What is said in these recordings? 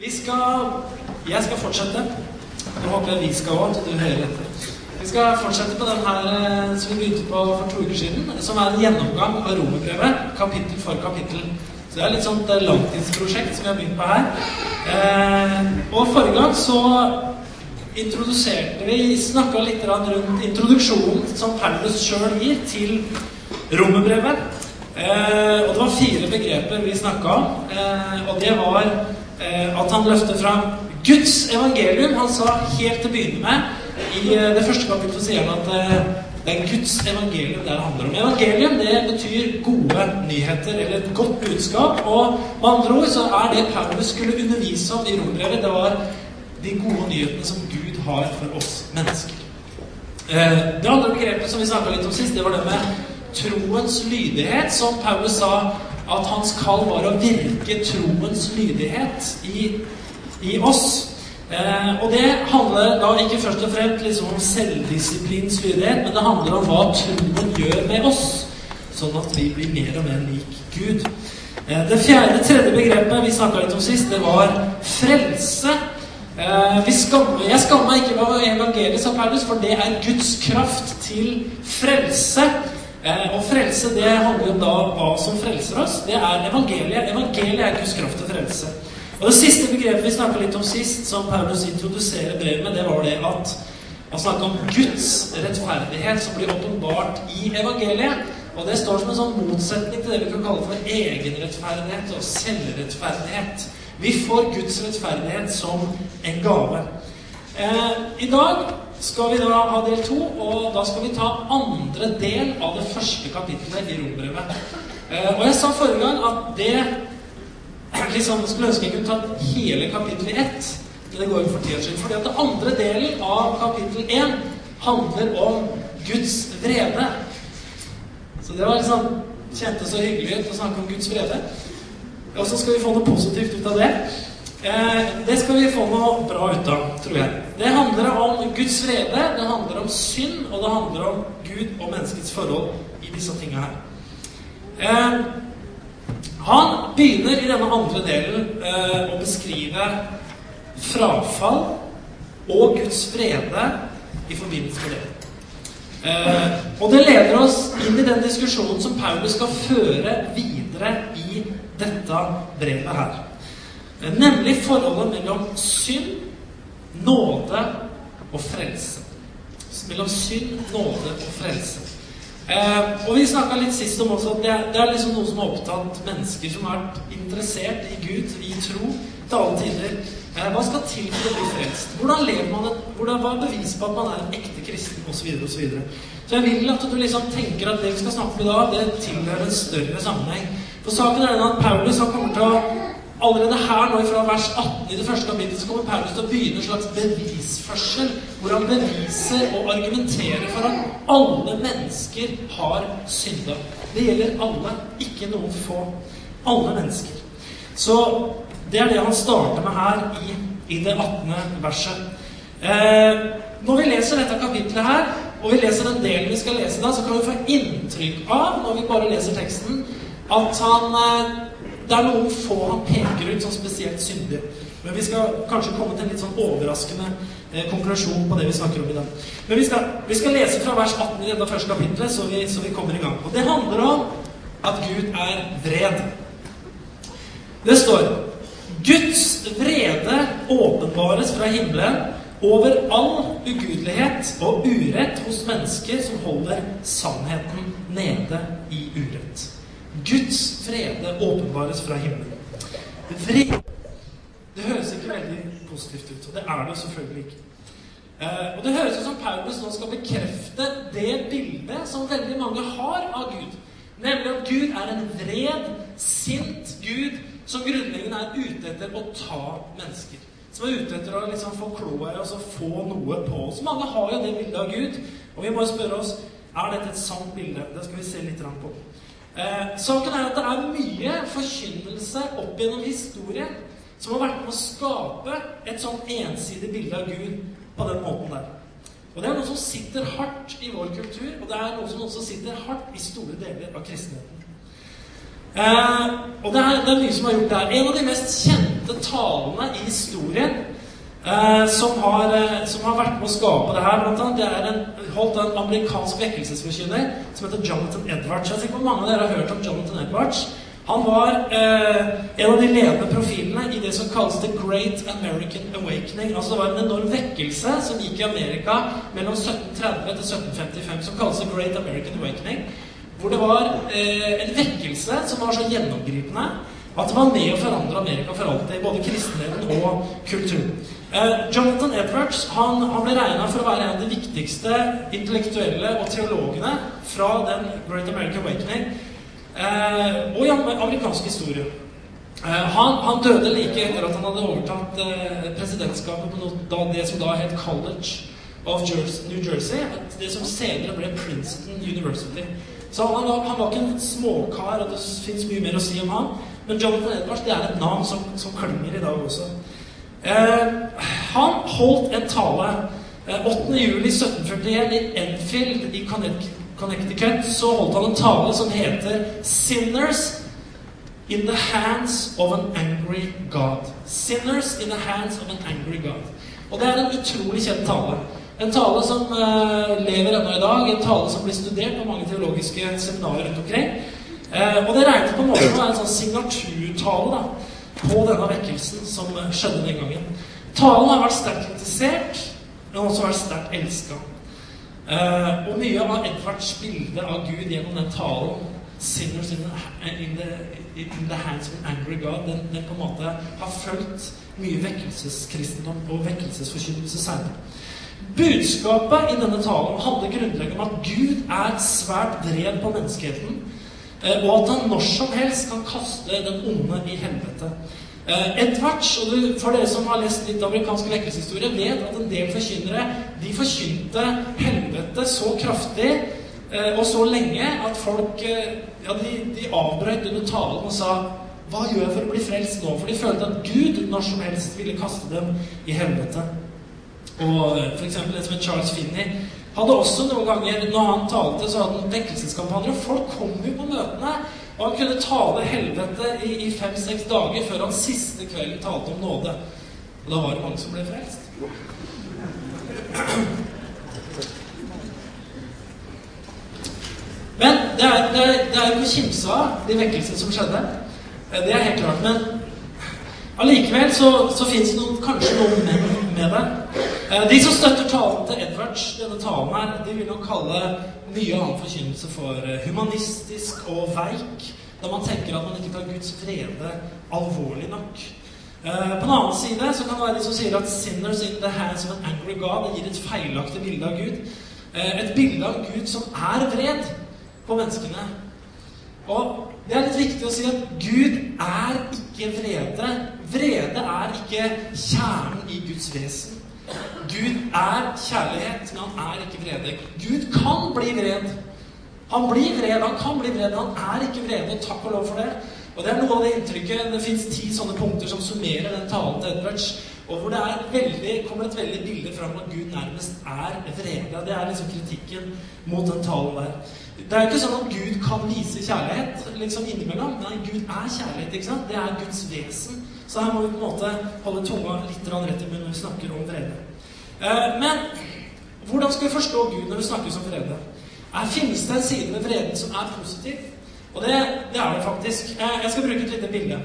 Vi skal Jeg skal fortsette. Nå håper jeg vi skal òg, at du hører etter. Vi skal fortsette på den her eh, som vi begynte på for to uker siden, som er en gjennomgang av romerbrevet, kapittel for kapittel. Så det er litt sånt langtidsprosjekt som vi har begynt på her. Eh, og forrige gang så introduserte vi Snakka litt rundt introduksjonen som Paulus sjøl gir til romerbrevet. Eh, og det var fire begreper vi snakka om, og det var at han løfter fram Guds evangelium. Han sa helt til å begynne med I eh, det første kapittelet sier han at eh, det er Guds evangelium det handler om. Evangelium det betyr gode nyheter, eller et godt budskap. Og med andre ord så er det Paulus skulle undervise om i rombrevet, det var de gode nyhetene som Gud har for oss mennesker. Eh, det andre begrepet som vi snakka litt om sist, det var det med troens lydighet, som Paulus sa at hans kall var å virke troens lydighet i i oss. Eh, og det handler da ikke først og fremst liksom om selvdisiplins lydighet, men det handler om hva troen gjør med oss, sånn at vi blir mer og mer lik Gud. Eh, det fjerde, tredje begrepet vi snakka litt om sist, det var frelse. Eh, skammer, jeg skammer meg ikke over evangeliet, for det er Guds kraft til frelse. Eh, og frelse det handler da om hva som frelser oss. Det er evangeliet. Evangeliet er Guds kraft til frelse. Og Det siste begrepet vi snakka litt om sist, som Paulus introduserer brevet med, det var det at han snakka om Guds rettferdighet som blir åpenbart i evangeliet. Og det står som en sånn motsetning til det vi kan kalle for egenrettferdighet og selvrettferdighet. Vi får Guds rettferdighet som en gave. Eh, I dag skal vi da ha del to, og da skal vi ta andre del av det første kapittelet i rombrevet. Eh, og jeg sa forrige gang at det liksom, skulle ønske jeg kunne tatt hele kapittel ett. Men det går jo for tida skyld. Fordi at den andre delen av kapittel 1 handler om Guds vrede. Så det var liksom kjentes så hyggelig ut å snakke om Guds vrede. Og så skal vi få noe positivt ut av det. Eh, det skal vi få noe bra ut av, tror jeg. Det handler om Guds vrede, det handler om synd, og det handler om Gud og menneskets forhold i disse tinga her. Eh, han begynner i denne andre delen eh, å beskrive frafall og Guds vrede i forbindelse med det. Eh, og det leder oss inn i den diskusjonen som Paulus skal føre videre i dette brevet her. Eh, nemlig forholdet mellom synd, nåde og frelse. Mellom synd, nåde og frelse. Eh, og vi snakka litt sist om også at det, det, er liksom noe som har opptatt mennesker som har vært interessert i Gud, i tro, til alle tider. Eh, hva skal til for å bli frelst? Hvordan lever man et, hvordan, Hva er bevis på at man er en ekte kristen? Og så, videre, og så, så jeg vil at du liksom tenker at det vi skal snakke om i dag, det tilhører en større sammenheng. For saken er den at Paulus han kommer til å Allerede her nå fra vers 18 i det første kapittelet så kommer Paulus til å begynne en slags bevisførsel, hvor han beviser og argumenterer for at alle mennesker har synda. Det gjelder alle, ikke noen få. Alle mennesker. Så det er det han starter med her i, i det 18. verset. Eh, når vi leser dette kapitlet her, og vi leser den delen vi skal lese da, så kan vi få inntrykk av, når vi bare leser teksten, at han eh, det er noen få han peker ut som spesielt syndige. Men vi skal kanskje komme til en litt sånn overraskende eh, konklusjon på det vi snakker om i dag. Men vi skal, vi skal lese fra vers 18 i dette første kapitlet, så vi, så vi kommer i gang. Og det handler om at Gud er vred. Det står Guds vrede åpenbares fra himmelen over all ugudelighet og urett hos mennesker som holder sannheten nede i urett. Guds frede åpenbares fra himmelen. Vred Det høres ikke veldig positivt ut, og det er det selvfølgelig ikke. Eh, og Det høres ut som Paulus nå skal bekrefte det bildet som veldig mange har av Gud. Nemlig at Gud er en vred, sint Gud som grunnleggende er ute etter å ta mennesker. Som er ute etter å liksom få kloa i oss og få noe på oss. Mange har jo det bildet av Gud. Og vi må spørre oss er dette et sant bilde. Det skal vi se litt på. Eh, saken er at det er mye forkynnelse opp gjennom historien som har vært med å skape et sånn ensidig bilde av Gud på den måten der. Og det er noe som sitter hardt i vår kultur, og det er noe som også sitter hardt i store deler av kristenheten. Eh, og det er, det er, mye som har gjort det her. En av de mest kjente talene i historien eh, som, har, eh, som, har, vært med å skape det her. Blant annet, det er en, holdt en amerikansk vekkelsesforkynner som heter Jonathan Edwards. Jeg er sikker på mange av dere har hørt om Jonathan Edwards. Han var eh, en av de ledende profilene i det som kalles The Great American Awakening. Altså Det var en enorm vekkelse som gikk i Amerika mellom 1730 til 1755, som kalles The Great American Awakening. Hvor det var eh, en vekkelse som var så gjennomgripende at det var med å forandre Amerika for alltid. Både kristendommen og kultur. Eh, Jonathan Edwards han, han ble regna for å være en av de viktigste intellektuelle og teologene fra den Great American Awakening. Eh, og i amerikansk historie. Eh, han, han, døde like etter at han hadde overtatt presidentskapet på noe, da, det som da het College of Jersey, New Jersey. Det som senere ble Princeton University. Så han, han var ikke en småkar, og det fins mye mer å si om han. Men Jonathan Edwards det er et navn som, som klinger i dag også. Eh, han holdt en tale eh, 8.07.1741 i Enfield i Connecticut så holdt han en tale som heter 'Sinners in the hands of an angry God'. Sinners in the hands of an angry God. Og det er en utrolig kjent tale. En tale som uh, lever ennå i dag. En tale som blir studert på mange teologiske seminarer rundt omkring. Og det regnet på en måte med en sånn signaturtale da, på denne vekkelsen som skjedde den gangen. Talen har vært sterkt kritisert, men også vært sterkt elska. Uh, og mye av Edvards bilde av Gud gjennom den talen 'Sinners in the, in the, in the hands of an angry God', den, den, på en måte har fulgt mye vekkelseskristendom og vekkelsesforkynnelse senere. Budskapet i denne talen handler grunnleggende om at Gud er svært vred på menneskeheten, og at han når som helst kan kaste den onde i helvete. Uh, Edwards, og du, for dere som har lest litt amerikansk vekkelseshistorie, vet at en del forkynnere de forkynte helvete så kraftig uh, og så lenge at folk ja, de, de avbrøt under talen og sa Hva gjør jeg for å bli frelst nå? For de følte at Gud når som helst ville kaste dem i helvete. Og eksempel en som Charles Finney hadde også noen ganger når han talte, så hadde han vekkelseskampanjer. Og folk kom jo på møtene og han kunne tale helvete i, i fem-seks dager før han siste kvelden talte om nåde. Og da var det mange som ble frelst. Men det er, det det er jo kimse av de vekkelsene som skjedde. Det er helt klart. Men allikevel så, så fins det noen, kanskje noen menn med det. Eh, de som støtter talen til Edwards, denne talen her, de vil nok kalle mye annen forkynnelse for eh, humanistisk og veik, da man tenker at man ikke tar Guds vrede alvorlig nok. Eh, på den annen side så kan det være de som sier at 'sinners in the hands of an angry God' gir et feilaktig bilde av Gud. Et bilde av Gud som er vred på menneskene. Og det er litt viktig å si at Gud er ikke vrede. Vrede er ikke kjernen i Guds vesen. Gud er kjærlighet, men han er ikke vrede. Gud kan bli vred. Han blir vred, han kan bli vred, men han er ikke vrede. Og takk og lov for det. Og det er noe av det inntrykket Det fins ti sånne punkter som summerer den talen til Edwards. Og hvor det veldig, kommer et veldig bilde fram at Gud nærmest er vrede. Det er liksom kritikken mot den talen der. Det er ikke sånn at Gud kan vise kjærlighet liksom innimellom. Nei, Gud er kjærlighet. ikke sant? Det er Guds vesen. Så her må vi på en måte holde tunga litt rett i munnen når vi snakker om vrede. Eh, men hvordan skal vi forstå Gud når det snakkes om vrede? Her finnes det en side ved vreden som er positiv? Og det, det er det faktisk. Eh, jeg skal bruke et lite bilde.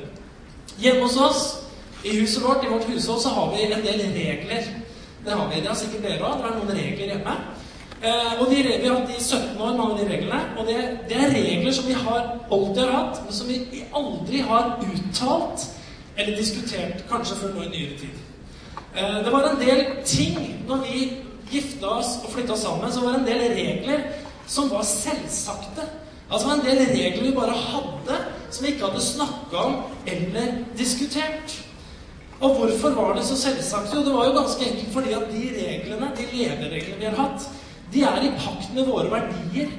Hjemme hos oss, i huset vårt, i vårt hushold, så har vi en del regler. Det har vi. Det har sikkert dere òg. Det er noen regler hjemme. Eh, og de, Vi har hatt i 17 år, mange av de reglene. Og det, det, er regler som vi har alltid har hatt, men som vi aldri har uttalt eller diskutert kanskje før nå i nyere tid. Eh, det var en del ting når vi gifta oss og flytta sammen, så var det en del regler som var selvsagte. Altså en del regler vi bare hadde, som vi ikke hadde snakka om eller diskutert. Og hvorfor var det så selvsagt? Jo, det var jo ganske enkelt fordi at de reglene, de levereglene vi har hatt, de er i pakt med våre verdier.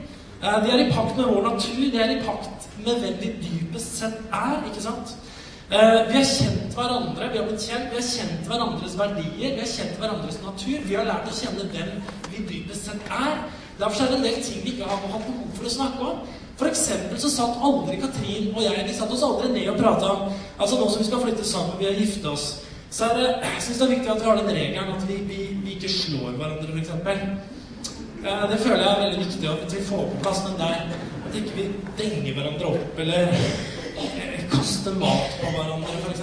Eh, de er i pakt med vår natur. De er i pakt med hvem vi dypest sett er. ikke sant? Eh, vi har kjent hverandre, vi har blitt kjent, vi har kjent hverandres verdier, vi har kjent hverandres natur. Vi har lært å kjenne hvem vi dypest sett er. Derfor er det en del ting vi ikke har hatt behov for å snakke om. For eksempel så satt aldri Katrin og jeg vi satt oss aldri ned og prata om Altså nå som vi skal flytte sammen, vi har gifta oss, så er det, jeg synes det er viktig at vi har den regelen at vi, vi, vi ikke slår hverandre, f.eks. Eh, det føler jeg er veldig viktig at vi får på plass den der at ikke vi denger hverandre opp eller eh, kaster mat på hverandre, f.eks.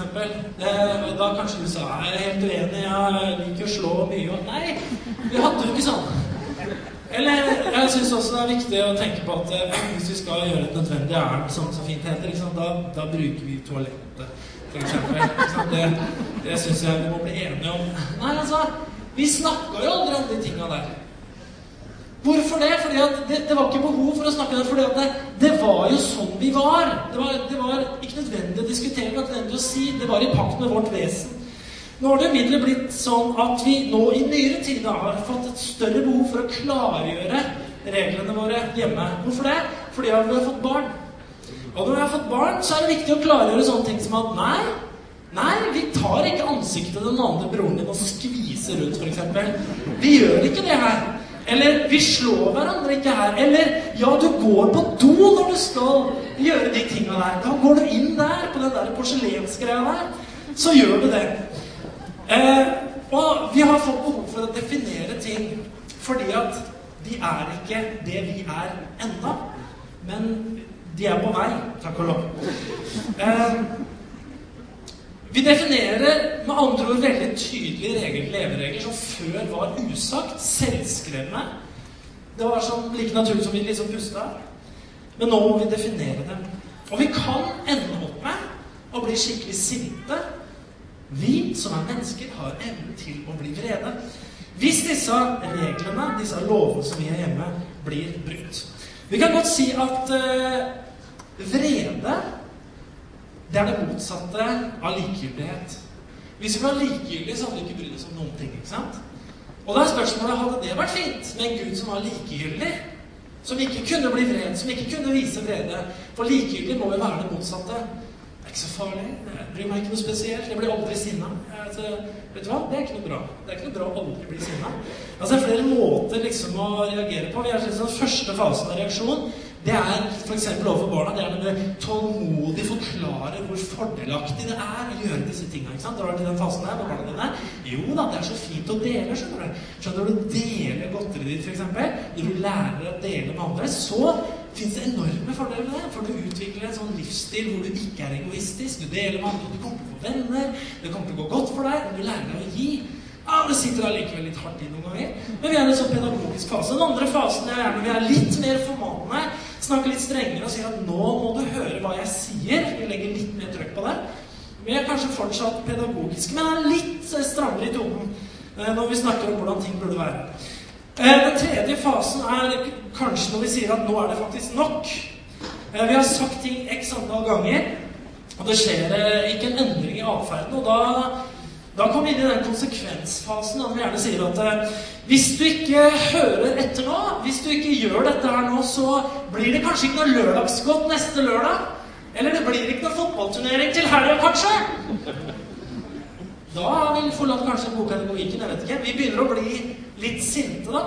Da kanskje du sa jeg er helt uenig, jeg liker å slå mye og Nei, vi hadde jo ikke sånn. Eller jeg syns også det er viktig å tenke på at eh, hvis vi skal gjøre et nødvendig ærend, som så fint heter, liksom, da, da, bruker vi toalettet, f.eks. Det, det syns jeg vi må bli enige om. Nei, altså Vi snakka jo aldri om de tinga der. Hvorfor det? Fordi det, det, var ikke behov for å snakke det. fordi det, det var jo sånn vi var. Det var, det var ikke nødvendig å diskutere, det ikke nødvendig å si. Det var i pakt med vårt vesen. Nå har det imidlertid blitt sånn at vi nå i nyere tid har fått et større behov for å klargjøre reglene våre hjemme. Hvorfor det? Fordi vi har fått barn. Og når vi har fått barn, så er det viktig å klargjøre sånne ting som at nei, nei, vi tar ikke ansiktet til den andre broren din og skviser rundt, f.eks. Vi gjør ikke det her. Eller vi slår hverandre ikke her. Eller ja, du går på do når du skal gjøre de tinga der. Da går du inn der, på den der porselensgreia der. Så gjør du det. Eh, og vi har fått behov for å definere ting fordi at de er ikke det vi er enda, men de er på vei, takk og lov. Eh, vi definerer med andre ord veldig tydelige regler, leveregler som før var usagt, selvskrevne. Det var sånn like naturlig som vi liksom pusta. Men nå må vi definere dem. Og vi kan ende opp med å bli skikkelig sinte vi som er mennesker, har evnen til å bli vrede. Hvis disse reglene, disse lovene som vi har hjemme, blir brutt. Vi kan godt si at uh, vrede det er det motsatte av likegyldighet. Hvis vi var likegyldige, så hadde vi ikke brydd oss om noen ting. ikke sant? Og da er spørsmålet hadde det vært fint med en Gud som var likegyldig? Som ikke kunne bli vred, som ikke kunne vise vrede? For likegyldig må jo være det motsatte Det er ikke så farlig. Jeg bryr meg ikke noe spesielt. Jeg blir aldri sinna. Altså, vet du hva? Det er ikke noe bra. Det er ikke noe bra å aldri bli sinna. Altså, det er flere måter liksom å reagere på. Vi er liksom Første fasen av reaksjon det er f.eks. overfor barna. Det er når du tålmodig forklarer hvor fordelaktig det er å gjøre disse tinga. Du vært i den fasen der med barna dine? Jo da, det er så fint å dele. Skjønner du Skjønner du deler godteriet ditt, f.eks. Når du lærer å dele med andre, så fins det enorme fordeler med det. For du utvikler en sånn livsstil hvor du ikke er egoistisk. Du deler med andre, du kommer til å få venner, det kommer til å gå godt for deg, og du lærer deg å gi. Ja, Det sitter allikevel litt hardt i noen ganger. Men vi er i en sånn pedagogisk fase. Den andre fasen er gjerne vi er litt mer formannende, snakker litt strengere og sier at nå må du høre hva jeg sier. Vi legger litt mer trøkk på det. Vi er kanskje fortsatt pedagogiske, men er litt strammere i tonen eh, når vi snakker om hvordan ting burde være. Eh, den tredje fasen er kanskje når vi sier at nå er det faktisk nok. Eh, vi har sagt ting x antall ganger, og det skjer eh, ikke en endring i atferden. Og da, da kommer vi inn i den konsekvensfasen at vi gjerne sier at hvis du ikke hører etter nå, hvis du ikke gjør dette her nå, så blir det kanskje ikke noe lørdagsgodt neste lørdag. Eller det blir ikke noe fotballturnering til helga, kanskje. Da har vi forlatt kanskje bokpedagogikken. jeg vet ikke. Vi begynner å bli litt sinte, da.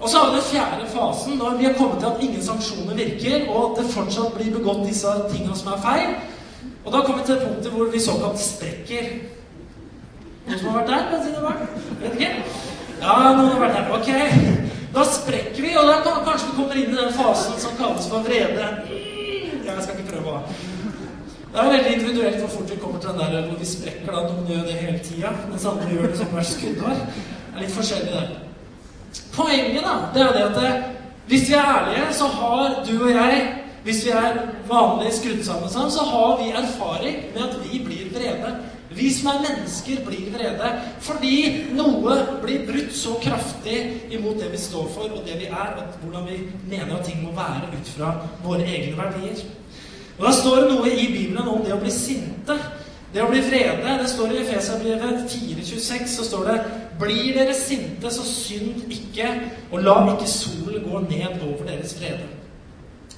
Og så har vi den fjerde fasen, når vi har kommet til at ingen sanksjoner virker, og at det fortsatt blir begått disse tingene som er feil. Og da kommer vi til punktet hvor vi såkalt sprekker. Noen som har vært der? Vet ikke? Ja, noen har vært der. Ok. Da sprekker vi, og da kan, kanskje vi kommer inn i den fasen som kalles for vrede. Jeg skal ikke prøve, å Det er veldig individuelt hvor fort vi kommer til den der hvor vi sprekker. da, Noen gjør det hele tida, mens andre gjør det som hvert skuddår. Det er litt forskjellig, det. Poenget da, det er det at det, hvis vi er ærlige, så har du og jeg Hvis vi er vanlig skrudd sammen sånn, så har vi erfaring med at vi blir vrede. Vi som er mennesker, blir vrede fordi noe blir brutt så kraftig imot det vi står for, og det vi er, og hvordan vi mener at ting må være ut fra våre egne verdier. Og Da står det noe i Bibelen om det å bli sinte. Det å bli vrede. Det står i Efeserbrevet 4,26 så står det Blir dere sinte, så synd ikke, og la ikke solen gå ned over deres vrede.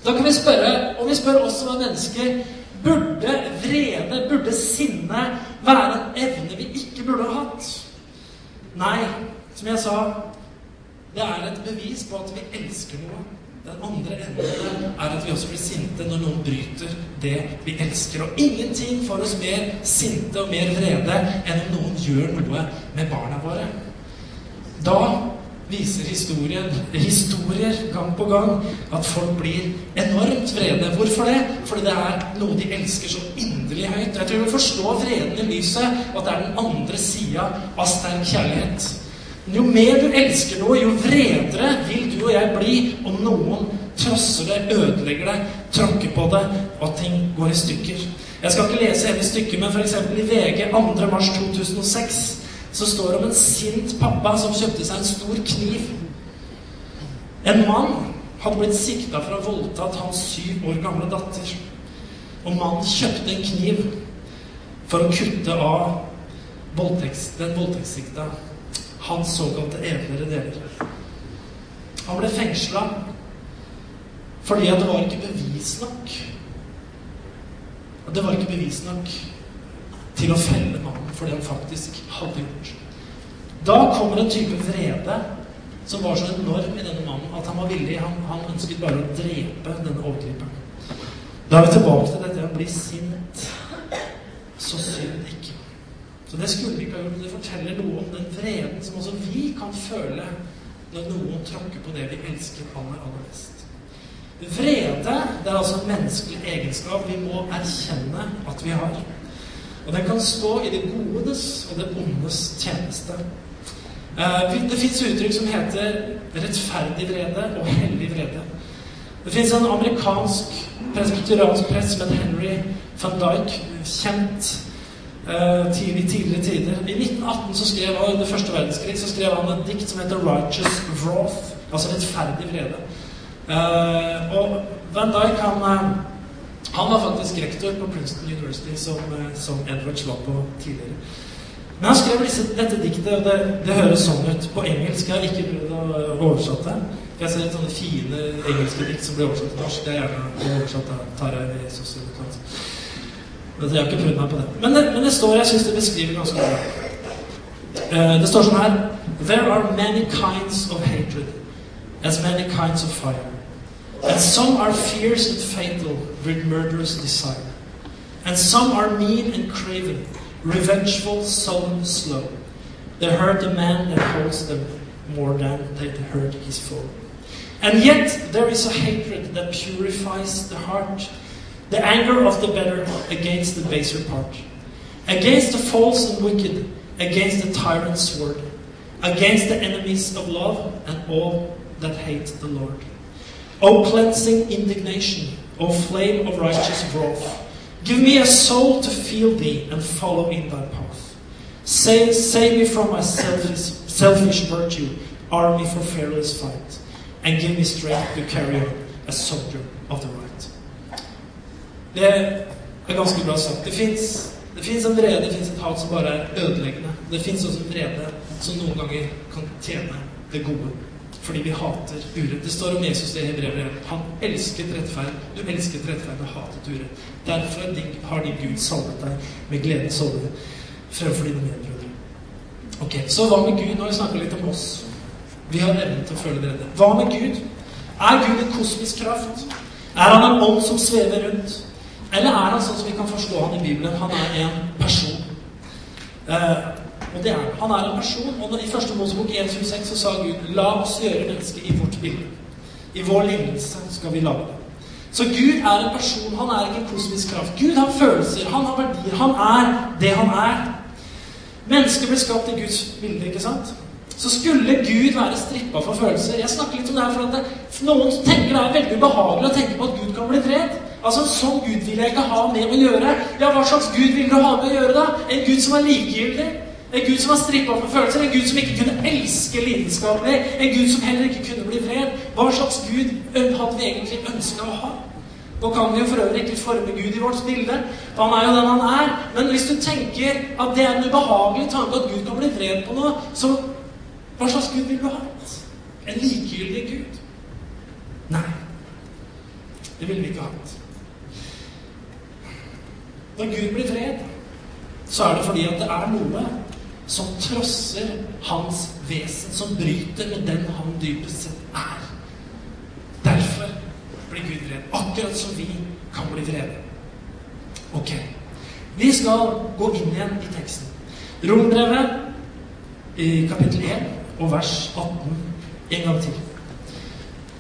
Da kan vi spørre, og vi spør oss som er mennesker Burde vrede, burde sinne være en evne vi ikke burde ha hatt? Nei. Som jeg sa, det er et bevis på at vi elsker noe. Den andre enden er at vi også blir sinte når noen bryter det vi elsker. Og ingenting får oss mer sinte og mer vrede enn om noen gjør noe med barna våre. Da viser historien, historier gang på gang at folk blir enormt vrede. Hvorfor det? Fordi det er noe de elsker så inderlig høyt. Jeg tror vi forstår vreden i lyset, og at det er den andre sida av sterk kjærlighet. Men Jo mer du elsker noe, jo vredere vil du og jeg bli om noen trosser det, ødelegger det, tråkker på det, og at ting går i stykker. Jeg skal ikke lese hele stykket, men f.eks. i VG 2. mars 2006 så står det om en sint pappa som kjøpte seg en stor kniv. En mann hadde blitt sikta for å ha voldtatt hans syv år gamle datter. Og mannen kjøpte en kniv for å kutte av voldtekst, den voldtektssikta hans såkalte edlere deler. Han ble fengsla fordi at det var ikke bevis nok. Det var ikke bevis nok til å felle mannen for det han faktisk hadde gjort. Da kommer en type vrede som var så enorm i denne mannen at han var villig Han, han ønsket bare å drepe denne overgriperen. Da er vi tilbake til dette å bli sint. Så synd ikke. Så det skulle vi ikke ha gjort. Det forteller noe om den vreden som også vi kan føle når noen tråkker på det vi elsker aller, aller mest. Vrede det er altså en menneskelig egenskap vi må erkjenne at vi har. Og den kan stå i det godes og det ondes tjeneste. Eh, det fins uttrykk som heter rettferdig vrede og hellig vrede. Det fins en amerikansk presbyteriansk prest som heter Henry van Dijk, kjent uh, tidlig, tidligere tider. I 1918 så skrev han under første verdenskrig så skrev han et dikt som heter 'Righteous Wrath', altså rettferdig vrede. Uh, og Van Dijk han, han var faktisk rektor på Princeton University, som, som Edwards var på tidligere. Men han skrev disse, dette diktet, og det, det, høres sånn ut på engelsk. Jeg har ikke prøvd å oversette det. Jeg ser sånne fine engelske dikt som blir oversatt til norsk. Det er gjerne oversatt av Tarjei Men Jeg har ikke prøvd meg på det. Men det, men det står Jeg syns det beskriver ganske bra. Uh, det står sånn her There are many kinds of hatred, as many kinds of fire. And some are fierce and fatal, with murderous desire. And some are mean and craven, revengeful, sullen, slow. They hurt the man that holds them more than they hurt his foe. And yet there is a hatred that purifies the heart the anger of the better against the baser part, against the false and wicked, against the tyrant's word, against the enemies of love and all that hate the Lord. O cleansing indignation, O flame of righteous wrath, give me a soul to feel thee and follow in thy path. Save, save me from my selfish, selfish virtue, arm me for fearless fight, and give me strength to carry on as soldier of the right. Det er ganske bra sagt. Det fins en vrede, det fins et hat som bare er ødeleggende. Det fins også en vrede som noen ganger kan tjene det gode. Fordi vi hater urett. Det står om Jesus det i Hebrevet. Han elsket rettferd. Du elsket rettferd og hatet urett. Derfor har din Gud salvet deg med gledens olje fremfor dine medbrødre. Ok, Så hva med Gud? Nå har vi snakka litt om oss. Vi har evnen til å føle vrede. Hva med Gud? Er Gud en kosmisk kraft? Er han en ånd som svever rundt? Eller er han sånn som vi kan forstå han i Bibelen? Han er en person. Eh, og det er Han Han er en person. Og i første Mosebok 1.26 så sa Gud La oss gjøre mennesket i vårt bilde. I vår lignelse skal vi lage det. Så Gud er en person. Han er ikke en kosmisk kraft. Gud har følelser. Han har verdier. Han er det han er. Mennesket ble skapt i Guds bilde, ikke sant? Så skulle Gud være strippa for følelser Jeg snakker litt om det her for at det, noen tenker det er veldig ubehagelig å tenke på at Gud kan bli vred. Altså, Sånn Gud vil jeg ikke ha med å gjøre. Ja, Hva slags Gud vil du ha med å gjøre, da? En Gud som er likegyldig? En Gud som har strippa for følelser? En Gud som ikke kunne elske lidenskapelig? En Gud som heller ikke kunne bli vred? Hva slags Gud hadde vi egentlig ønska å ha? Nå kan vi jo for øvrig ikke forme Gud i vårt bilde, han er jo den han er. Men hvis du tenker at det er en ubehagelig tanke at Gud kan bli vred på noe, så hva slags Gud vil du ha? En likegyldig Gud? Nei. Det ville vi ikke hatt. Når Gud blir fred, så er det fordi at det er noe som trosser hans vesen, som bryter med den han dypest sett er. Derfor blir Gud vred. Akkurat som vi kan bli vrede. Ok. Vi skal gå inn igjen i teksten. Rombrevet i kapittel 1 og vers 18 en gang til.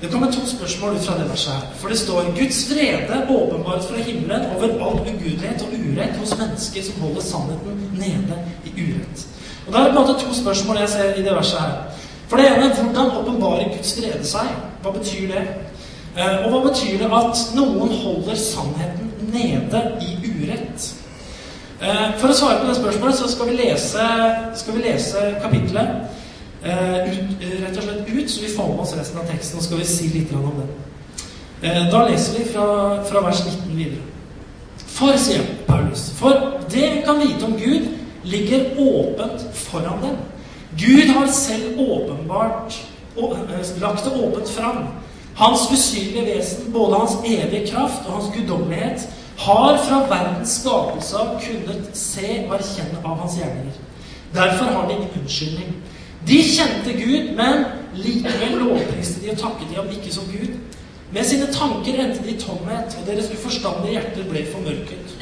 Det kommer to spørsmål ut fra det verset her. For det står Guds vrede åpenbart fra himmelen over all ugudelighet og urett hos mennesker som holder sannheten nede i urett. Og Da er det på en måte to spørsmål jeg ser i det verset her. For det ene hvordan åpenbarer Guds vrede seg? Hva betyr det? Eh, og hva betyr det at noen holder sannheten nede i urett? Eh, for å svare på det spørsmålet så skal vi lese, skal vi lese kapittelet ut, eh, rett og slett ut, så vi får med oss resten av teksten. Og skal vi si litt om den. Eh, da leser vi fra, fra vers 19 videre. For, sier Paulus, for det vi kan vite om Gud, ligger åpent foran dem. Gud har selv åpenbart lagt det åpent fram. Hans usynlige vesen, både hans evige kraft og hans guddommelighet, har fra verdens skapelse av kunnet se og erkjenne av hans gjerninger. Derfor har de ingen unnskyldning. De kjente Gud, men likevel lovpriste de og takket de ham ikke som Gud. Med sine tanker endte de i tomhet, og deres uforstandige hjerter ble formørket.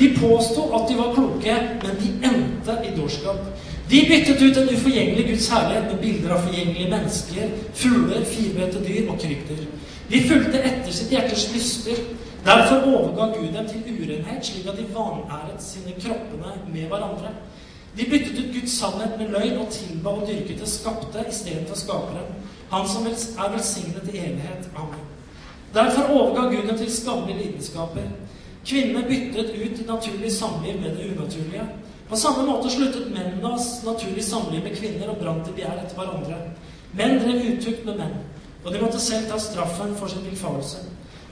De påsto at de var kloke, men de endte i dårskap. De byttet ut en uforgjengelig Guds herlighet med bilder av forgjengelige mennesker, fugler, firbente dyr og krypter. De fulgte etter sitt hjertes lyster. Derfor overga Gud dem til urenhet, slik at de vanæret sine kroppene med hverandre. De byttet ut Guds sannhet med løgn og tilba og dyrket det skapte istedenfor skaperen. Han som er velsignet i evighet. Amen. Derfor overga Gud dem til skammelige lidenskaper. Kvinnene byttet ut det naturlige samliv med det unaturlige. På samme måte sluttet mennenes naturlige samliv med kvinner og brant i begjær etter hverandre. Menn drev utukt med menn, og de måtte selv ta straffen for sin villfarelse.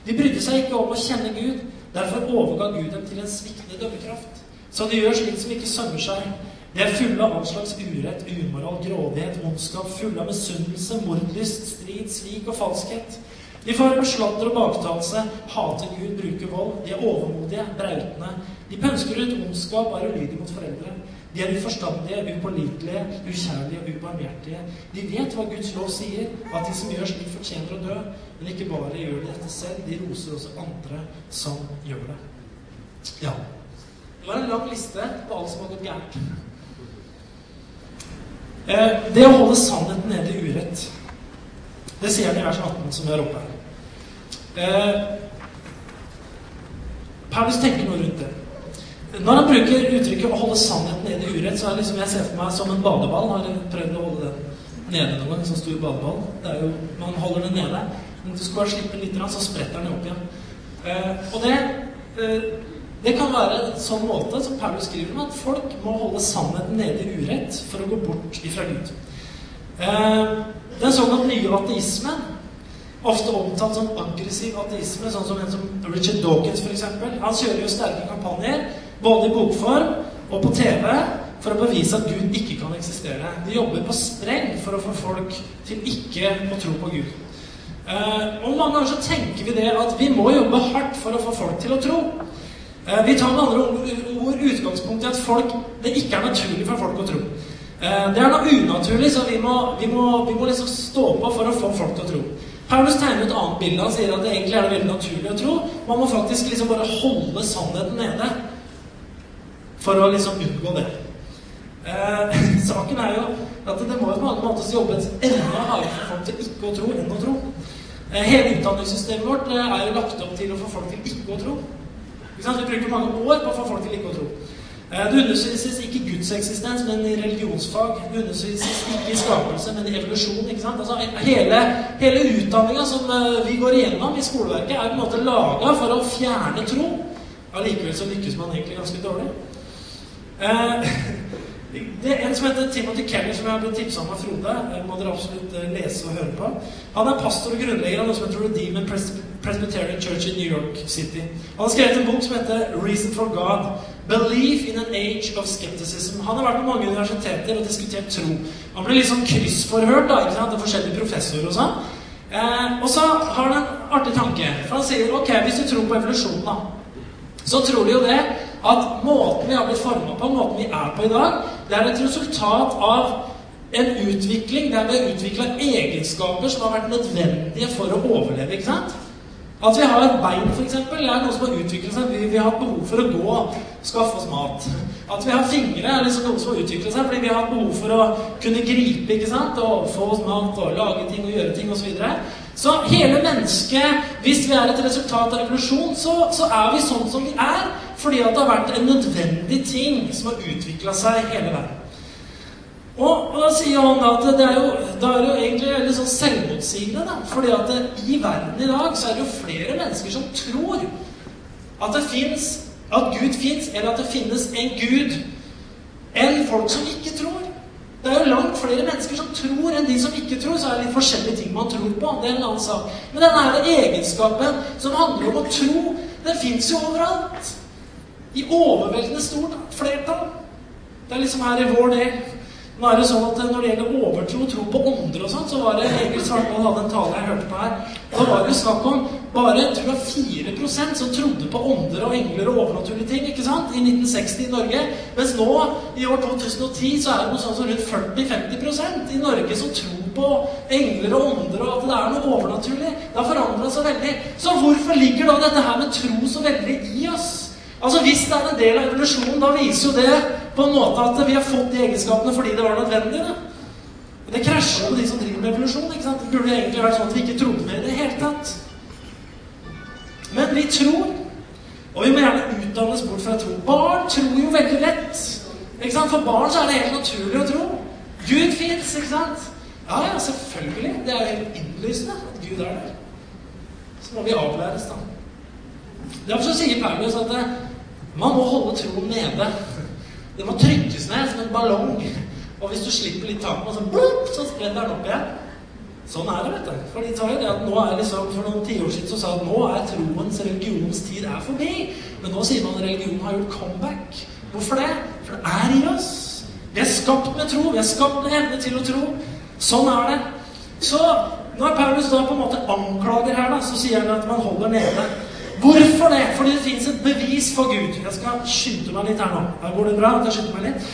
De brydde seg ikke om å kjenne Gud. Derfor overga Gud dem til en sviktende dømmekraft. Så de gjør slikt som ikke sømmer seg. De er fulle av all slags urett, umoral, grådighet, ondskap, fulle av misunnelse, mordlyst, strid, svik og falskhet. De får slatter og baktalelse, hater Gud, bruker vold. De er overmodige, brautende. De pønsker ut ondskap og er ulydige mot foreldre. De er uforstandige, upålitelige, ukjærlige og ubarmhjertige. De vet hva Guds lov sier, at de som gjør slik, fortjener å dø. Men ikke bare gjør de dette selv, de roser også andre som gjør det. Ja. Det var en lang liste på alt som har gått gærent. Eh, det å holde sannheten nede i urett, det sier han i vers 18, som vi har oppe her. Eh, Paulus tenker noe rundt det. Når han bruker uttrykket 'å holde sannheten nede i urett', så er det liksom jeg ser for meg som en badeball. Har prøvd å holde den nede noen gang? en Sånn stor badeball. Det er jo, Man holder den nede. Men du skal bare slippe litt, så spretter den opp igjen. Eh, og det det kan være en sånn måte som Paulus skriver om, at folk må holde sannheten nede i urett for å gå bort ifra Gud. Eh, den såkalt nye ateismen, ofte omtalt som aggressiv ateisme, sånn som en som Richard Dawkins f.eks. Han kjører jo sterke kampanjer, både i bokform og på TV, for å bevise at Gud ikke kan eksistere. De jobber på spreng for å få folk til ikke å tro på Gud. Eh, og mange ganger så tenker vi det at vi må jobbe hardt for å få folk til å tro. Eh, vi tar med andre ord utgangspunkt i at folk, det ikke er naturlig for folk å tro. Eh, det er noe unaturlig, så vi må, vi, må, vi må, liksom stå på for å få folk til å tro. Paulus tegner et annet bilde. Han sier at det egentlig er det veldig naturlig å tro. Man må faktisk liksom bare holde sannheten nede for å liksom unngå det. Eh, saken er jo at det må jo på alle måter jobbes enda hardere for folk til ikke å tro enn å tro. Eh, hele utdanningssystemet vårt eh, er jo lagt opp til å få folk til ikke å tro. Vi bruker mange år på å få folk til ikke å tro. Eh, det undervises ikke i Guds eksistens, men i religionsfag. Det undervises ikke i skapelse, men i evolusjon. ikke sant? Altså, hele hele utdanninga som eh, vi går igjennom i skoleverket, er på en måte laga for å fjerne tro. Allikevel så lykkes man egentlig ganske dårlig. Eh, det er En som heter Timothy Kelly, som jeg har blitt tipsa om av Frode. må dere absolutt lese og høre på. Han er pastor og grunnlegger av noe som heter Redeemer Presbyterian Church i New York City. Han har skrevet en bok som heter 'Reason for God'. Belief in an age of skepticism. Han har vært på mange universiteter og diskutert tro. Han ble sånn kryssforhørt da, ikke sant? av forskjellige professorer og sånn. Eh, og så har han en artig tanke. For han sier ok, hvis du tror på evolusjon, da, så tror de jo det at måten vi har blitt forma på, måten vi er på i dag, det er et resultat av en utvikling der vi har utvikla egenskaper som har vært nødvendige for å overleve. ikke sant? At vi har bein, f.eks., er noe som har utviklet seg. Vi, vi har hatt behov for å gå og skaffe oss mat. At vi har fingre, er liksom noe som har utviklet seg fordi vi har hatt behov for å kunne gripe ikke sant? og få oss mat og lage ting og gjøre ting osv. Så, så hele mennesket, hvis vi er et resultat av revolusjon, så, så, er vi sånn som vi er fordi at det har vært en nødvendig ting som har utvikla seg hele verden. Og, og, da sier han at det er jo, det er jo egentlig litt sånn selvmotsigende. da, fordi at det, i verden i dag så er det jo flere mennesker som tror at det fins at Gud fins, eller at det finnes en Gud, enn folk som ikke tror. Det er jo langt flere mennesker som tror, enn de som ikke tror. Så er det litt forskjellige ting man tror på. Det er en annen sak. Men denne her egenskapen som handler om å tro, den fins jo overalt. I overveldende stort flertall. Det er liksom her i vår del. Nå er det sånn at Når det gjelder overtro, tro på ånder og sånn, så var det Egil Svartdal hadde en tale jeg hørte på her. Da var det snakk om bare tror jeg, 4% som trodde på ånder og engler og overnaturlige ting ikke sant? i 1960 i Norge. Mens nå, i år 2010, så er det noe sånn som rundt 40-50% i Norge som tror på engler og ånder og at det er noe overnaturlig. Det har forandra seg veldig. Så hvorfor ligger da dette her med tro så veldig i oss? Altså Hvis det er en del av evolusjonen, da viser jo det på en måte at vi har fått de egenskapene fordi det var nødvendig. Da. Men Det krasjer med de som driver med evolusjon. ikke sant? Det burde egentlig vært sånn at vi ikke trodde mer i det hele tatt. Men vi tror. Og vi må gjerne utdannes bort fra tro. Barn tror jo veldig lett. Ikke sant? For barn så er det helt naturlig å tro. Gud fins, ikke sant? Ja, ja, selvfølgelig. Det er jo helt innlysende at Gud er der. Så må vi avlæres, da. Derfor så sier Paulus at man må holde troen nede. Det må trykkes ned som en ballong. Og hvis du slipper litt tak på den, så, så spretter den opp igjen. Sånn er det, vet du. For de tar jo det at nå er liksom, For noen tiår siden så sa at nå er troens, religionens tid er forbi. Men nå sier man at religionen har gjort comeback. Hvorfor det? For det er i oss. Vi er skapt med tro. Vi er skapt med evne til å tro. Sånn er det. Så når Paulus da på en måte anklager her, da, så sier han at man holder nede. Hvorfor det? Fordi det fins et bevis for Gud. Jeg skal skynde meg litt her nå. Her går det bra jeg skynder meg litt.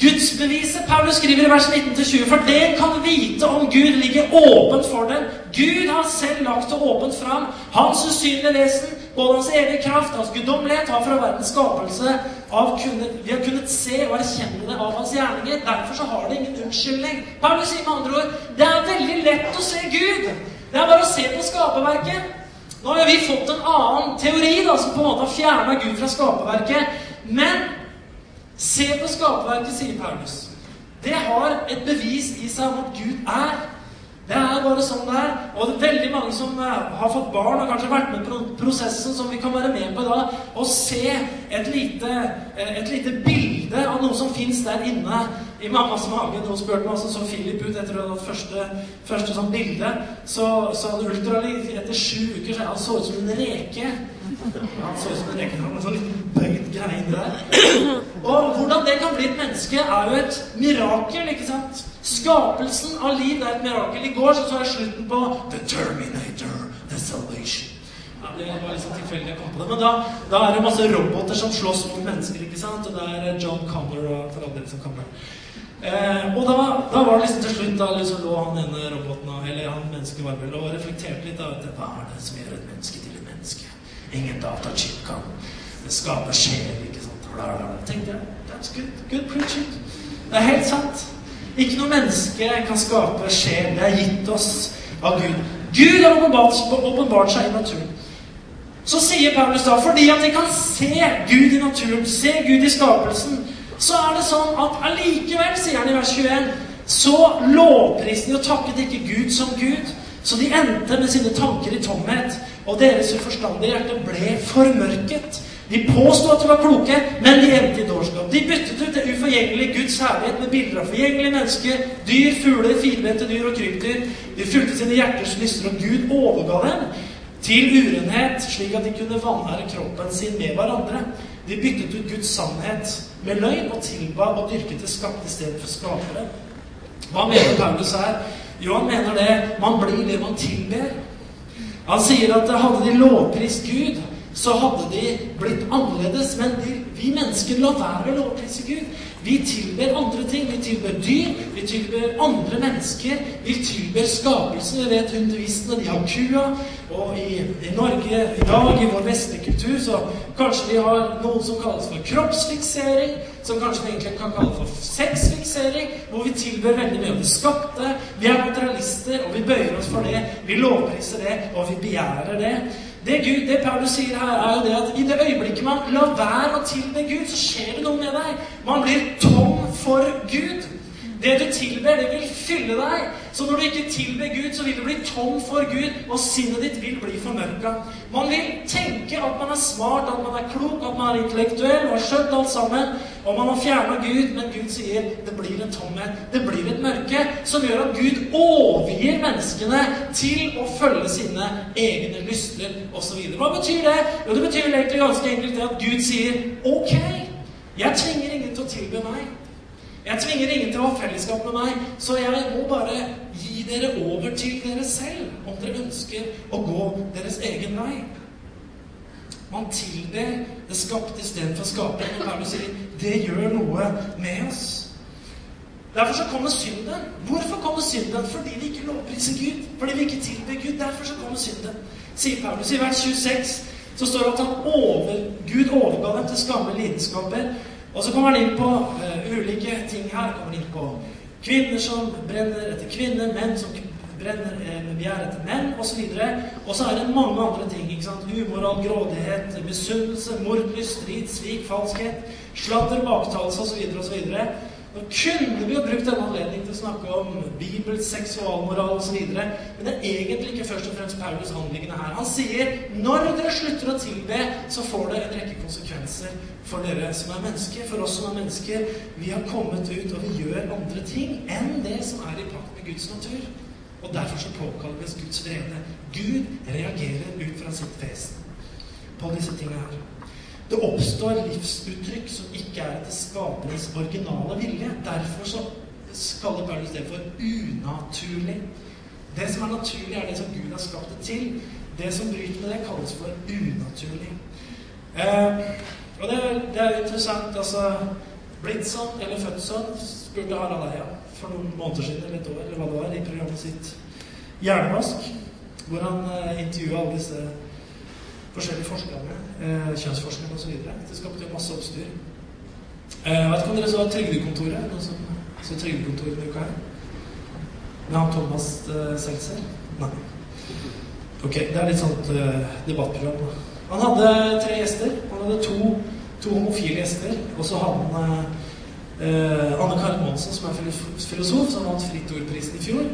Gudsbeviset Paulus skriver i vers 19-20. For det kan vite om Gud ligger åpent for dem. Gud har selv lagt det åpent fram. Hans usynlige vesen, både hans evige kraft, hans guddommelighet, har fra verdens skapelse av kunnet, vi har kunnet se og erkjenne det av hans gjerninger. Derfor så har det ingen unnskyldning. Paulus sier med andre ord det er veldig lett å se Gud. Det er bare å se på skaperverket. Nå har vi fått en annen teori da, som på en måte har fjerna Gud fra skaperverket. Men se på skaperverket, sier Paulus. Det har et bevis i seg om at Gud er. Det er bare sånn det er. Og det er veldig mange som eh, har fått barn og kanskje vært med på prosessen som vi kan være med på i dag, og se et lite, eh, et lite bilde av noe som fins der inne i mammas mage. Noen spurte meg hvordan så Philip ut etter det første, første sånn bilde. Så, så han ultralyd etter sju uker så han så ut som en reke. Han så ut som en reke. En sånn liten bøyd greie der. Og hvordan det kan bli et menneske, er jo et mirakel, ikke sant? Skapelsen av liv er et mirakel. I går så, så jeg slutten på The Terminator, The Salvation. Det var liksom tilfeldig jeg kom på det. Men da, da, er det masse roboter som slåss mot mennesker. ikke sant? Og det er John Connor og for alle som kommer. Eh, og da, da, var det liksom til slutt Da liksom lå han ene roboten eller han mennesket var vel, og reflekterte litt. av Hva er det som gjør et menneske til et menneske? Ingen datachip kan skape sjel. ikke sant? Bla, bla, bla. tenkte jeg, That's good, good preaching. Det er helt sant. Ikke noe menneske kan skape sjel. Det er gitt oss av Gud. Gud har åpenbart seg i naturen. Så sier Paulus da fordi at de kan se Gud i naturen, se Gud i skapelsen, så er det sånn at allikevel, sier han i vers 21, så lovpriste de og takket ikke Gud som Gud. Så de endte med sine tanker i tomhet, og deres uforstandige hjerte ble formørket. De påsto at de var kloke, men de endte i dårskap. De byttet ut det uforgjengelige Guds herlighet med bilder av forgjengelige mennesker, dyr, fugler, firbente dyr og krypdyr. De fulgte sine hjerters lyster, og Gud overga dem til urenhet, slik at de kunne vanære kroppen sin med hverandre. De byttet ut Guds sannhet med løgn og tilba og dyrket det skapte i stedet for skapere. Hva mener Paulus her? Jo, han mener det man blir det man tilber. Han sier at hadde de lovprist Gud, så hadde de blitt annerledes. Men de, vi mennesker lar være å lovprise Gud. Vi tilber andre ting. Vi tilber dyr, vi tilber andre mennesker. Vi tilber skapelsen. Vi vet hinduistene, de har kua. Og i, i, Norge i dag, i vår vestlige kultur, så kanskje vi har noe som kalles for kroppsfiksering. Som kanskje vi egentlig kan kalle for sexfiksering. Hvor vi tilber veldig mye av det skapte. Vi er materialister, og vi bøyer oss for det. Vi lovpriser det, og vi begjærer det. Det, Gud, det Paulus sier her, er jo det at i det øyeblikket man lar være å tilbe Gud, så skjer det noe med deg. Man blir tom for Gud. Det du tilber, det vil fylle deg. Så når du ikke tilber Gud, så vil du bli tom for Gud, og sinnet ditt vil bli formørka. Man vil tenke at man er smart, at man er klok, at man er intellektuell og har skjønt alt sammen. Og man har fjerna Gud, men Gud sier det blir en tomhet, det blir et mørke, som gjør at Gud overgir menneskene til å følge sine egne lyster osv. Hva betyr det? Jo, det betyr egentlig ganske enkelt det at Gud sier ok, jeg trenger ingen til å tilbe meg. Jeg tvinger ingen til å ha fellesskap med meg, så jeg må bare gi dere over til dere selv om dere ønsker å gå deres egen vei. Man tilber det skapte istedenfor skaperen. Og Paulus det gjør noe med oss. Derfor så kommer synden. Hvorfor kommer synden? Fordi vi ikke lovpriser Gud. Fordi vi ikke tilber Gud. Derfor så kommer synden. Sier Paulus i vers 26 så står det at Gud overga dem til skamme lidenskaper og så kommer han inn på uh, ulike ting her. kommer han inn på kvinner som brenner etter kvinner, menn som brenner eh, med begjær etter menn, osv. Og så er det mange andre ting. ikke sant? Umoral, grådighet, misunnelse, mordlyst, strid, svik, falskhet, sladder, baktalelse osv. osv. Nå kunne vi jo brukt denne anledningen til å snakke om Bibel, seksualmoral osv., men det er egentlig ikke først og fremst Paulus anliggende her. Han sier når dere slutter å tilbe, så får det en rekke konsekvenser for dere som er mennesker, for oss som er mennesker. Vi har kommet ut, og vi gjør andre ting enn det som er i pakt med Guds natur. Og derfor så påkalles Guds vrede. Gud reagerer ut fra sitt vesen på disse tingene her. Det oppstår livsuttrykk som ikke er etter skaperens originale vilje. Derfor så kaller Paulus det for unaturlig. Det som er naturlig, er det som Gud har skapt det til. Det som bryter med det, kalles for unaturlig. Eh, og det, det, er interessant. altså Blitt sånn eller født sånn, spurte Harald Eia for noen måneder siden eller et år eller hva det var, i programmet sitt Hjernevask, hvor han eh, intervjua alle disse forskjellige forskerne, eh, kjønnsforskerne osv. Det skapte jo masse oppstyr. Eh, jeg vet ikke om dere så Trygdekontoret? Noen som så Trygdekontoret denne uka her? Med han Thomas eh, Seltzer? Nei. Ok, det er litt sånt eh, debattprogram. Han hadde tre gjester. Han hadde to, to homofile gjester. Og så hadde han eh, Anne Karin Monsen, som er filosof, som vant Fritt Ordprisen i fjor.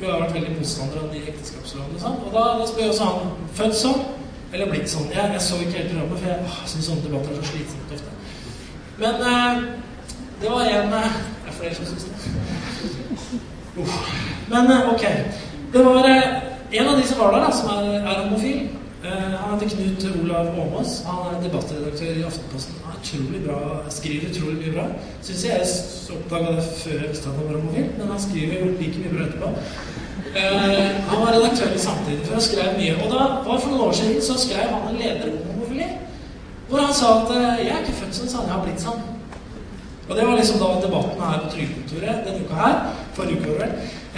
Hun har vært veldig motstander av de ekteskapslovene. Sånn. og da, da spør jeg også han født sånn. Eller blitt sånn. Jeg, jeg så ikke helt programmet, for jeg syns sånne debatter er så slitsomt ofte. Men eh, det var en eh, Det er flere som syns det. Uh. Men eh, ok. Det var en av de som var der, da, som er, er homofil. Han heter Knut Olav Åmås. Han er debattredaktør i Aftenposten. Han er utrolig bra, skriver utrolig mye bra. Syns jeg jeg oppdaga det før jeg visste at han var homofil, men han skriver jo like mye bra etterpå. Uh, han var redaktør i Samtidig for han skrev mye. Og da For noen år siden så skrev han en leder om. Hvor han sa at eh, 'jeg er ikke født sånn, sånn, jeg har blitt sånn'. Og det var liksom da debatten her på Trygdekontoret denne uka her. Forrige uke, vel.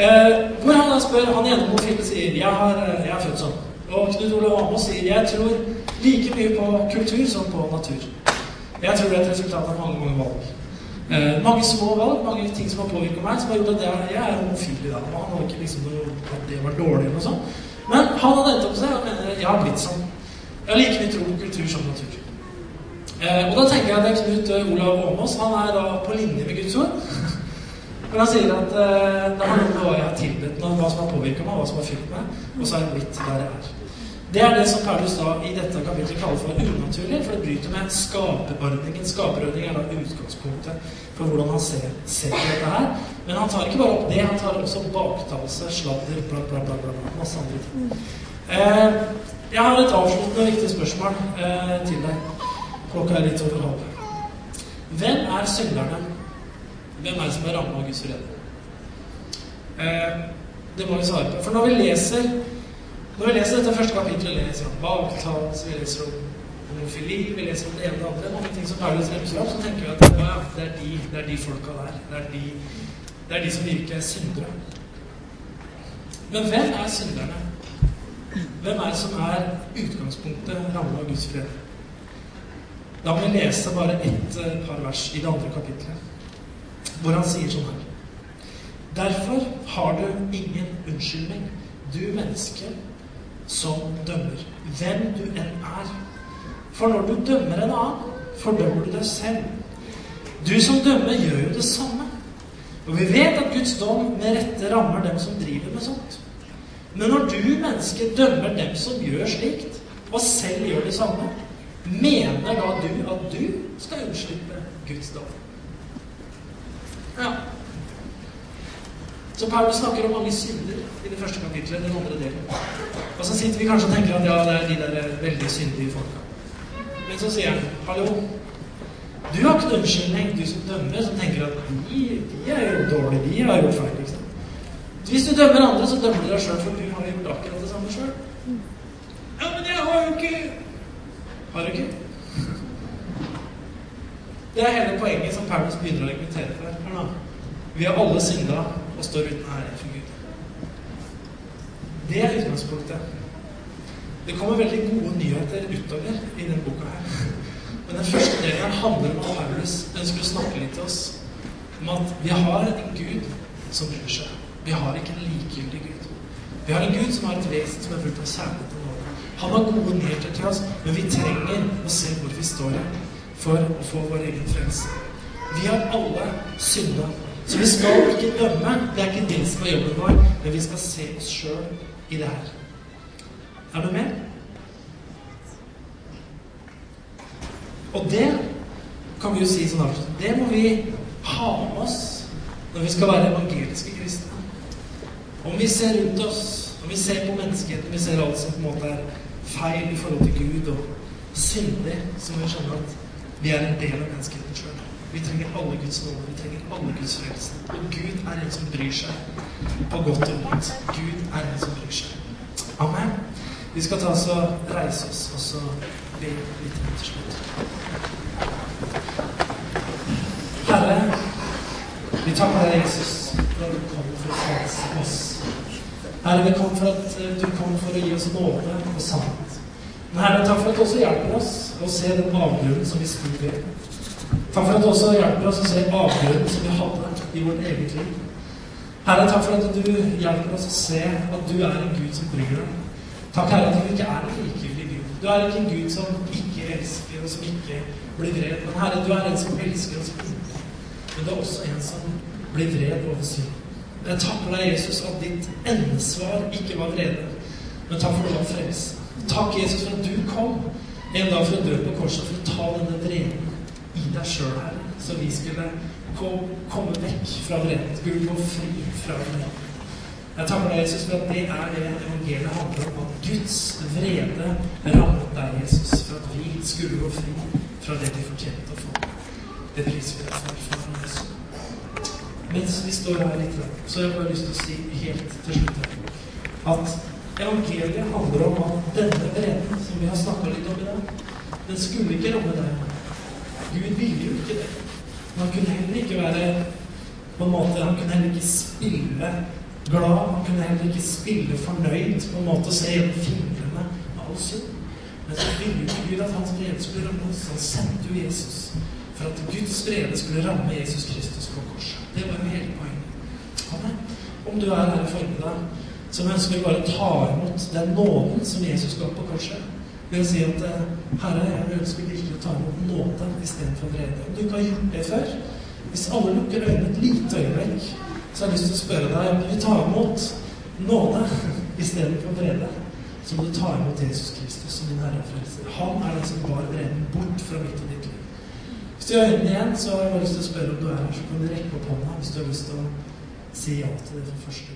Eh, hvor han da spør Han ene homofile sier 'jeg, har, eh, jeg er født sånn'. Og Knut Olav Amos sier 'jeg tror like mye på kultur som på natur'. Jeg tror det er et resultat av mange, mange valg. Eh, mange små valg, mange ting som har påvirka meg, som har gjort at jeg, jeg er homofil i dag. Han har ikke liksom noe, at det var dårlig eller noe sånt. Men han hadde endt opp seg og mener jeg har blitt sånn. Jeg har like mye tro på kultur som natur. Eh, og da tenker jeg at det Knut eh, Olav Åmås. Han er da på linje med Guds ord. Men han sier at eh, det noe med hva jeg har tilbedt, hva som har påvirka meg, hva som har fylt meg, og så er jeg blitt der jeg er. Det er det som Paulus da i dette kapitlet kaller for unaturlig, for det bryter med skaperordningen. Skaperordningen er da utgangspunktet for hvordan han ser, ser dette her. Men han tar ikke bare opp det, han tar også baktalelse, sladder, bla, bla, bla, bla, masse andre ting. Eh, jeg har et avsluttende viktig spørsmål eh, til deg. Klokka er litt over halv. Hvem er synderne? Hvem er det som er rammet av Guds fred? Eh, det må vi svare på. For når vi leser når vi leser dette første kapitlet, leser om baktalelse, vi leser om homofili, vi leser om det ene og det andre. Mange ting som Paulus remser opp, så tenker vi at ja, det, er de, det er de folka der. Det er de, det er de som virkelig er syndere. Men hvem er synderne? Hvem er det som er utgangspunktet rammet av Guds fred? Da meg lese bare ett eh, par vers i det andre kapitlet, hvor han sier sånn her. Derfor har du ingen unnskyldning, du menneske som dømmer, hvem du enn er. For når du dømmer en annen, fordømmer du deg selv. Du som dømmer, gjør jo det samme. Og vi vet at Guds dom med rette rammer dem som driver med sånt. Men når du, menneske, dømmer dem som gjør slikt, og selv gjør det samme, mener da du at du skal unnslippe Guds dom? Ja. Så Paulus snakker om mange synder i det første kapitlet, den andre delen. Og så sitter vi kanskje og tenker at ja, det er de der veldig syndige folka. Men så sier han, hallo, du har ikke noen unnskyldning, du som dømmer, som tenker at de, de er jo dårlige, de har gjort feil. liksom. Hvis du dømmer andre, så dømmer du deg sjøl, for du har gjort akkurat det samme sjøl. Ja, men jeg har jo ikke Har du ikke? Det er hele poenget som Paulus begynner å argumentere for. her nå. Vi har alle synda og står uten ære for Gud. Det er utgangspunktet. Det kommer veldig gode nyheter utover i denne boka her. Men den første delen her handler om at Paulus ønsker å snakke litt til oss om at vi har en Gud som bryr seg. Vi har ikke en likegyldig Gud. Vi har en Gud som har et vesen som er fullt av kjærlighet. Han har gode nyheter til oss, men vi trenger å se hvor vi står for å få vår egen frelse. Vi har alle synda. Så vi skal ikke dømme. Det er ikke det som er jobben vår, men vi skal se oss sjøl i det her. Er du med? Og det kan vi jo si sånn avslutning. Det må vi ha med oss når vi skal være evangeliske kristne. Om vi ser rundt oss, om vi ser på menneskeheten, vi ser alt som på en måte er feil i forhold til Gud og syndig, så må vi skjønne at vi er en del av menneskeheten sjøl. Vi trenger alle Guds nåde. Vi trenger alle Guds frelse. Og Gud er en som bryr seg på godt og vondt. Gud er en som bryr seg. Amen. Vi skal ta oss og reise oss, og så be litt til slutt. Herre, vi takker deg, Jesus, for at du kom for å frelse oss. Herre, vi kommer for at eh, du kommer for å gi oss nåde og sannhet. Men Herre, takk for at du også hjelper oss å se den avgrunnen som vi skulle i. Takk for at du også hjelper oss å se avgrunnen som vi hadde i vårt eget liv. Herre, takk for at du hjelper oss å se at du er en Gud som bryr deg. Takk, Herre, at du ikke er en likegyldig Gud. Du er ikke en Gud som ikke elsker, og som ikke blir vred. Men Herre, du er en som elsker oss inne. Men du er også en som blir vred over synd. Jeg takker deg, Jesus, at ditt endesvar ikke var vrede, men takk for at du var frelst. Takk, Jesus, for at du kom en dag for å dø på korset for å ta denne vreden i deg sjøl, her, så vi skulle komme vekk fra vreden. Skulle gå fri fra vreden. Jeg takker deg, Jesus, for at det er det evangeliet handler om. At Guds vrede rammet deg, Jesus, for at vi skulle gå fri fra det vi fortjente å få. Det priser vi deg for. Mens vi står her litt, så har jeg bare lyst til å si helt til slutt at evangeliet handler om at denne vreden som vi har snakka litt om i dag, den skulle ikke ramme deg. Gud ville jo ikke det. Men han kunne heller ikke være på en måte, Han kunne heller ikke spille glad. Han kunne heller ikke spille fornøyd på en måte og se gjennom fingrene av all synd. Men så ville jo Gud at hans vrede skulle ramme oss. Han sendte jo Jesus for at Guds vrede skulle ramme Jesus Kristus på korset. Det var jo hele poenget. Amen. Om du er her i formiddag som ønsker bare å ta imot den nåden som Jesus ga på korset, ved å si at eh, Herre, jeg ønsker virkelig å ta imot nåde istedenfor vrede. Om du ikke har gjort det før, hvis alle lukker øynene et lite øyeblikk, så har jeg lyst til å spørre deg om du vil ta imot nåde istedenfor vrede, så må du ta imot Jesus Kristus som din Herre og Frelser. Han er den som bar vreden bort fra mitt liv. Hvis du har øynene igjen, så har jeg bare lyst til å spørre om du er her, så kan du rekke opp hånda hvis du har lyst til å si ja til det for første